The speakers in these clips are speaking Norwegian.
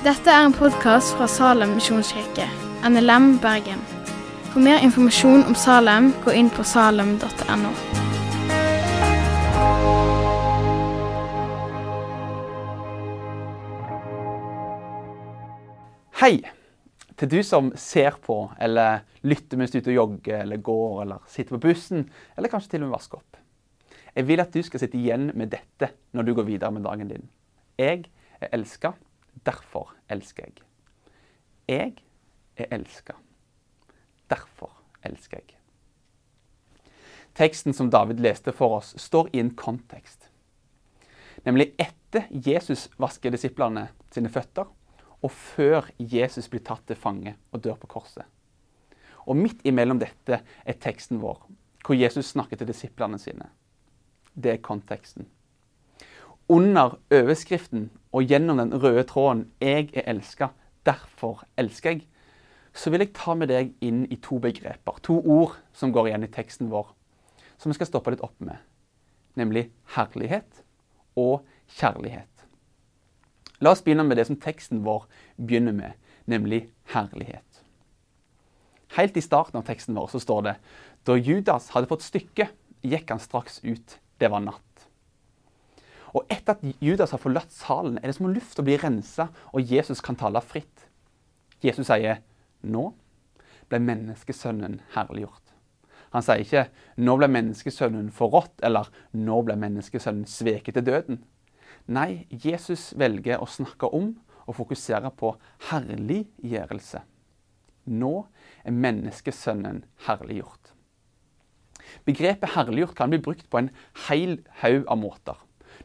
Dette er en podkast fra Salem misjonskirke, NLM Bergen. For mer informasjon om Salem, gå inn på salem.no. Hei! Til du som ser på eller lytter mens du er ute og jogger eller går eller sitter på bussen, eller kanskje til og med vasker opp. Jeg vil at du skal sitte igjen med dette når du går videre med dagen din. Jeg er elska, derfor elsker jeg. Jeg er elska, derfor elsker jeg. Teksten som David leste for oss, står i en kontekst. Nemlig etter Jesus vasker disiplene sine føtter, og før Jesus blir tatt til fange og dør på korset. Og midt imellom dette er teksten vår, hvor Jesus snakker til disiplene sine. Det er konteksten. Under overskriften og gjennom den røde tråden 'Jeg er elska, derfor elsker jeg', så vil jeg ta med deg inn i to begreper, to ord som går igjen i teksten vår, som vi skal stoppe litt opp med. Nemlig herlighet og kjærlighet. La oss begynne med det som teksten vår begynner med, nemlig herlighet. Helt i starten av teksten vår så står det da Judas hadde fått stykket, gikk han straks ut. Det var natt. Og etter at Judas har forlatt salen, er det som om lufta blir rensa, og Jesus kan tale fritt. Jesus sier, 'Nå ble menneskesønnen herliggjort'. Han sier ikke 'nå ble menneskesønnen forrådt', eller 'nå ble menneskesønnen sveket til døden'. Nei, Jesus velger å snakke om og fokusere på herliggjørelse. Nå er menneskesønnen herliggjort. Begrepet herliggjort kan bli brukt på en hel haug av måter.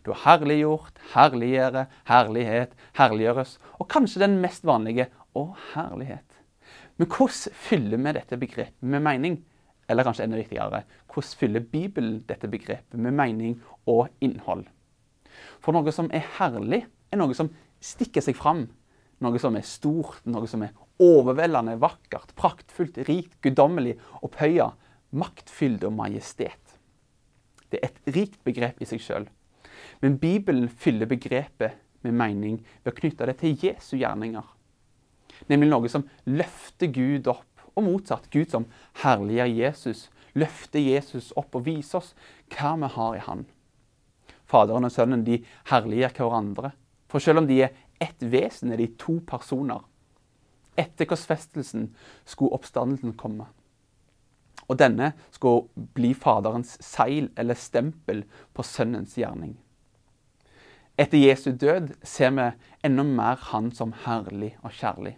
Du har herliggjort, herliggjøre, herlighet, herliggjøres, og kanskje den mest vanlige å, herlighet. Men hvordan fyller vi dette begrepet med mening? Eller kanskje enda viktigere, hvordan fyller Bibelen dette begrepet med mening og innhold? For noe som er herlig, er noe som stikker seg fram. Noe som er stort, noe som er overveldende, vakkert, praktfullt, rikt, guddommelig, opphøya, maktfylt og majestet. Det er et rikt begrep i seg sjøl. Men Bibelen fyller begrepet med mening ved å knytte det til Jesu gjerninger. Nemlig noe som løfter Gud opp, og motsatt. Gud som herliggjør Jesus, løfter Jesus opp og viser oss hva vi har i Han. Faderen og Sønnen de herliggjør hverandre. For selv om de er ett vesen, er de to personer. Etter korsfestelsen skulle oppstandelsen komme. Og denne skulle bli Faderens seil eller stempel på Sønnens gjerning. Etter Jesu død ser vi enda mer Han som herlig og kjærlig.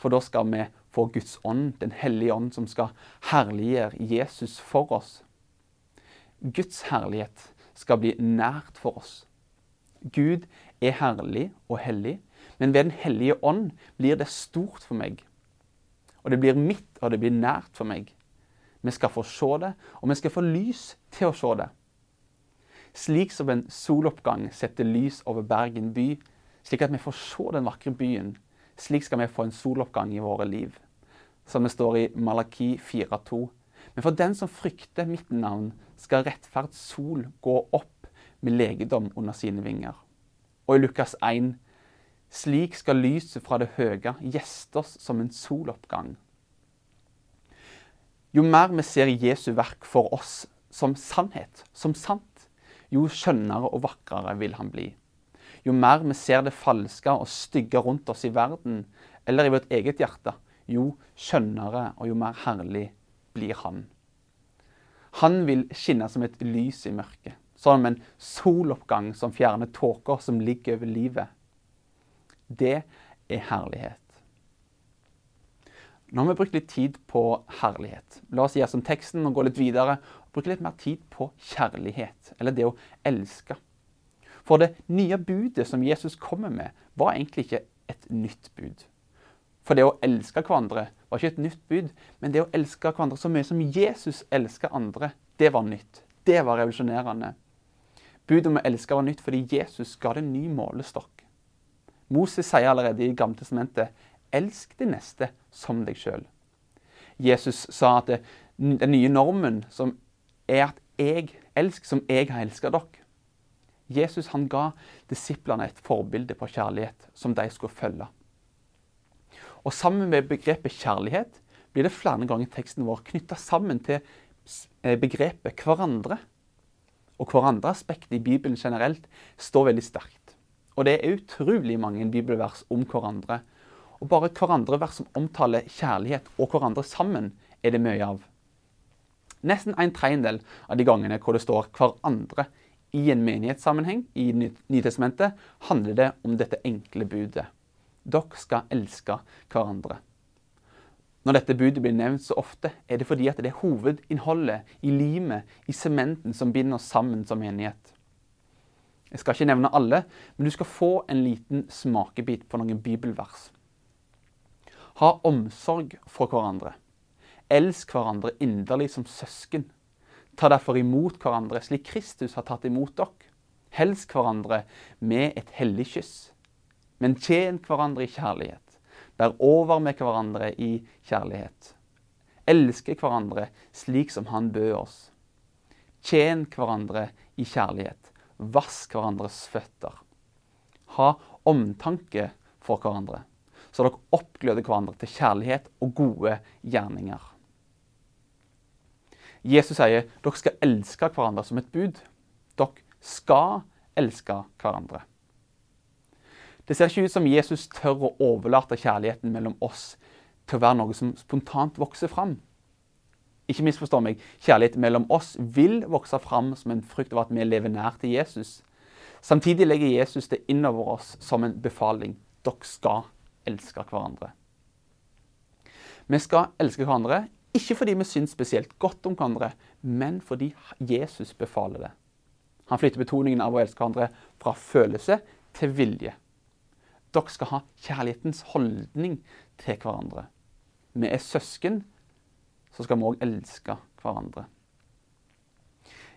For da skal vi få Guds ånd, Den hellige ånd, som skal herliggjøre Jesus for oss. Guds herlighet skal bli nært for oss. Gud er herlig og hellig, men ved Den hellige ånd blir det stort for meg. Og det blir mitt, og det blir nært for meg. Vi skal få se det, og vi skal få lys til å se det. Slik som en soloppgang setter lys over Bergen by, slik at vi får se den vakre byen, slik skal vi få en soloppgang i våre liv. Som det står i Malaki 4,2. Men for den som frykter mitt navn, skal rettferd sol gå opp med legedom under sine vinger. Og i Lukas 1.: Slik skal lyset fra det høye gjeste oss som en soloppgang. Jo mer vi ser Jesu verk for oss som sannhet, som sant, jo skjønnere og vakrere vil han bli. Jo mer vi ser det falske og stygge rundt oss i verden, eller i vårt eget hjerte, jo skjønnere og jo mer herlig blir han. Han vil skinne som et lys i mørket, som en soloppgang som fjerner tåker som ligger over livet. Det er herlighet. Nå har vi brukt litt tid på herlighet. La oss gjøre som teksten og gå litt videre. Bruke litt mer tid på kjærlighet, eller det å elske. For det nye budet som Jesus kommer med, var egentlig ikke et nytt bud. For det å elske hverandre var ikke et nytt bud, men det å elske hverandre så mye som Jesus elsker andre, det var nytt. Det var revolusjonerende. Budet om å elske var nytt fordi Jesus ga det en ny målestokk. Moses sier allerede i Gamle testamentet elsk de neste som deg sjøl. Jesus sa at den nye normen som er at jeg elsker som jeg har elsket dere. Jesus han ga disiplene et forbilde på kjærlighet som de skulle følge. Og sammen med begrepet kjærlighet blir det flere ganger i teksten vår knytta sammen til eh, begrepet hverandre. Og hverandre-aspektet i Bibelen generelt står veldig sterkt. Og det er utrolig mange bibelvers om hverandre. Og bare hverandre-vers som omtaler kjærlighet og hverandre sammen, er det mye av. Nesten en tredjedel av de gangene hvor det står 'hverandre' i en menighetssammenheng i Nytestamentet, handler det om dette enkle budet. Dere skal elske hverandre. Når dette budet blir nevnt så ofte, er det fordi at det er hovedinnholdet i limet, i sementen, som binder oss sammen som menighet. Jeg skal ikke nevne alle, men du skal få en liten smakebit på noen bibelvers. Ha omsorg for hverandre. Elsk hverandre inderlig som søsken. Ta derfor imot hverandre slik Kristus har tatt imot dere. Helsk hverandre med et hellig kyss. Men tjen hverandre i kjærlighet. Bær over med hverandre i kjærlighet. Elske hverandre slik som Han bød oss. Tjen hverandre i kjærlighet. Vask hverandres føtter. Ha omtanke for hverandre, så dere oppgløder hverandre til kjærlighet og gode gjerninger. Jesus sier dere skal elske hverandre som et bud. Dere skal elske hverandre. Det ser ikke ut som Jesus tør å overlate kjærligheten mellom oss til å være noe som spontant vokser fram. Ikke misforstå meg, kjærlighet mellom oss vil vokse fram som en frykt av at vi lever nær til Jesus. Samtidig legger Jesus det innover oss som en befaling. Dere skal elske hverandre. Vi skal elske hverandre ikke fordi vi syns spesielt godt om hverandre, men fordi Jesus befaler det. Han flytter betoningen av å elske hverandre fra følelse til vilje. Dere skal ha kjærlighetens holdning til hverandre. Vi er søsken, så skal vi òg elske hverandre.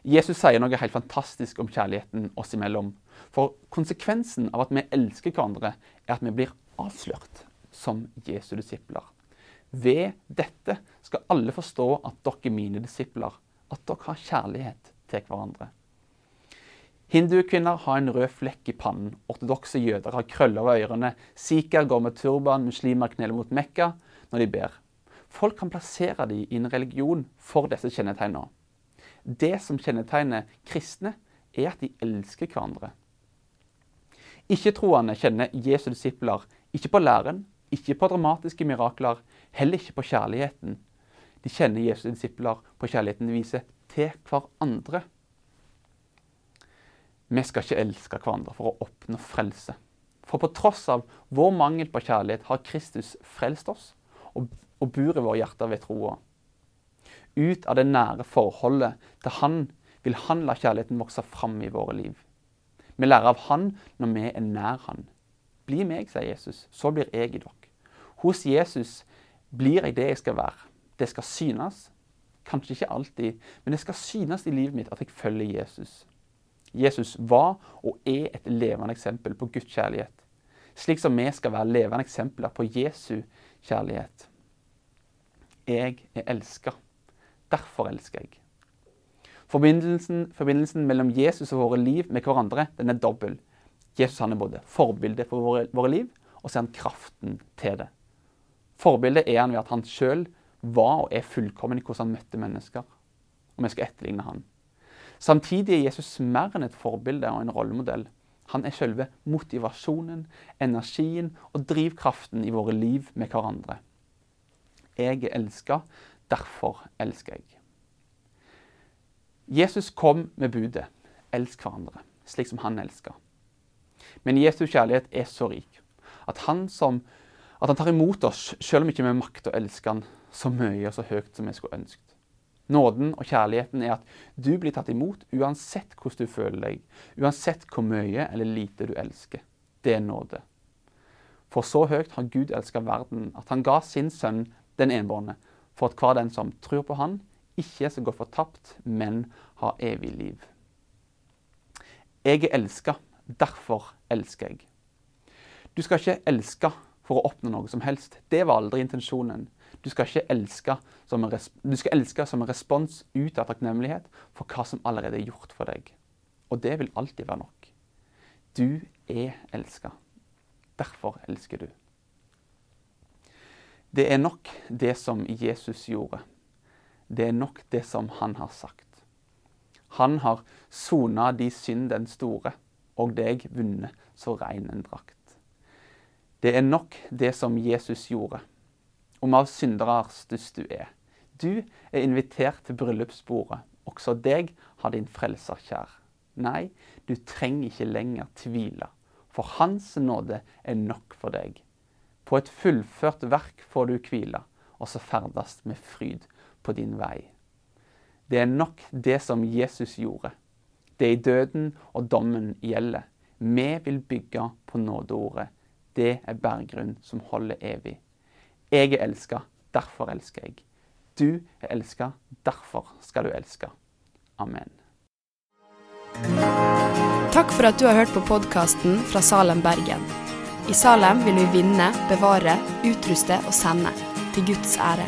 Jesus sier noe helt fantastisk om kjærligheten oss imellom. For konsekvensen av at vi elsker hverandre, er at vi blir avslørt som Jesu disipler. Ved dette skal alle forstå at dere er mine disipler, at dere har kjærlighet til hverandre. Hindukvinner har en rød flekk i pannen, ortodokse jøder har krøller ved ørene, sikher går med turban, muslimer kneler mot Mekka når de ber. Folk kan plassere dem i en religion for disse kjennetegnene. Det som kjennetegner kristne, er at de elsker hverandre. Ikke-troende kjenner Jesu disipler ikke på læren, ikke på dramatiske mirakler, heller ikke på kjærligheten. De kjenner Jesu disipler på kjærligheten de viser til hverandre. Vi skal ikke elske hverandre for å oppnå frelse. For på tross av vår mangel på kjærlighet har Kristus frelst oss og, og bor i våre hjerter ved troa. Ut av det nære forholdet til Han vil Han la kjærligheten vokse fram i våre liv. Vi lærer av Han når vi er nær Han. Bli meg, sier Jesus, så blir jeg i dere. Hos Jesus blir jeg det jeg skal være. Det skal synes. Kanskje ikke alltid, men det skal synes i livet mitt at jeg følger Jesus. Jesus var og er et levende eksempel på Guds kjærlighet. Slik som vi skal være levende eksempler på Jesu kjærlighet. Jeg er elska. Derfor elsker jeg. Forbindelsen, forbindelsen, mellom Jesus og våre liv med hverandre den er dobbel. Jesus han er både forbilde for våre, våre liv, og så er han kraften til det. Forbildet er han ved at han sjøl var og er fullkommen i hvordan han møtte mennesker. Og vi skal etterligne han. Samtidig er Jesus mer enn et forbilde og en rollemodell. Han er selve motivasjonen, energien og drivkraften i våre liv med hverandre. Jeg er elska, derfor elsker jeg. Jesus kom med budet 'elsk hverandre', slik som han elska. Men Jesus kjærlighet er så rik at han som at han tar imot oss selv om ikke vi makter å elske han så mye og så høyt som vi skulle ønsket. Nåden og kjærligheten er at du blir tatt imot uansett hvordan du føler deg, uansett hvor mye eller lite du elsker. Det er nåde. For så høyt har Gud elska verden at han ga sin sønn den enbårne, for at hver den som tror på han, ikke skal gå fortapt, men ha evig liv. Jeg er elska, derfor elsker jeg. Du skal ikke elske for å oppnå noe som helst. Det var aldri intensjonen. Du skal elske som en, du skal elske som en respons ut av takknemlighet for hva som allerede er gjort for deg. Og det vil alltid være nok. Du er elska. Derfor elsker du. Det er nok det som Jesus gjorde. Det er nok det som han har sagt. Han har sona de synd den store, og deg vunnet så rein en drakt. Det er nok det som Jesus gjorde. Om av syndere størst du er. Du er invitert til bryllupsbordet. Også deg har din frelser kjær. Nei, du trenger ikke lenger tvile, for Hans nåde er nok for deg. På et fullført verk får du hvile, og så ferdes med fryd på din vei. Det er nok det som Jesus gjorde. Det i døden og dommen gjelder. Vi vil bygge på nådeordet. Det er berggrunn som holder evig. Jeg er elska, derfor elsker jeg. Du er elska, derfor skal du elske. Amen. Takk for at du har hørt på podkasten fra Salem, Bergen. I Salem vil vi vinne, bevare, utruste og sende, til Guds ære.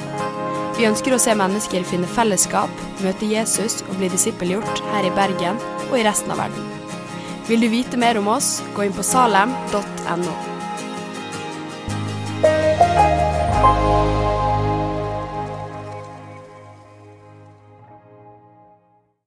Vi ønsker å se mennesker finne fellesskap, møte Jesus og bli disippelgjort her i Bergen og i resten av verden. Vil du vite mer om oss, gå inn på salem.no.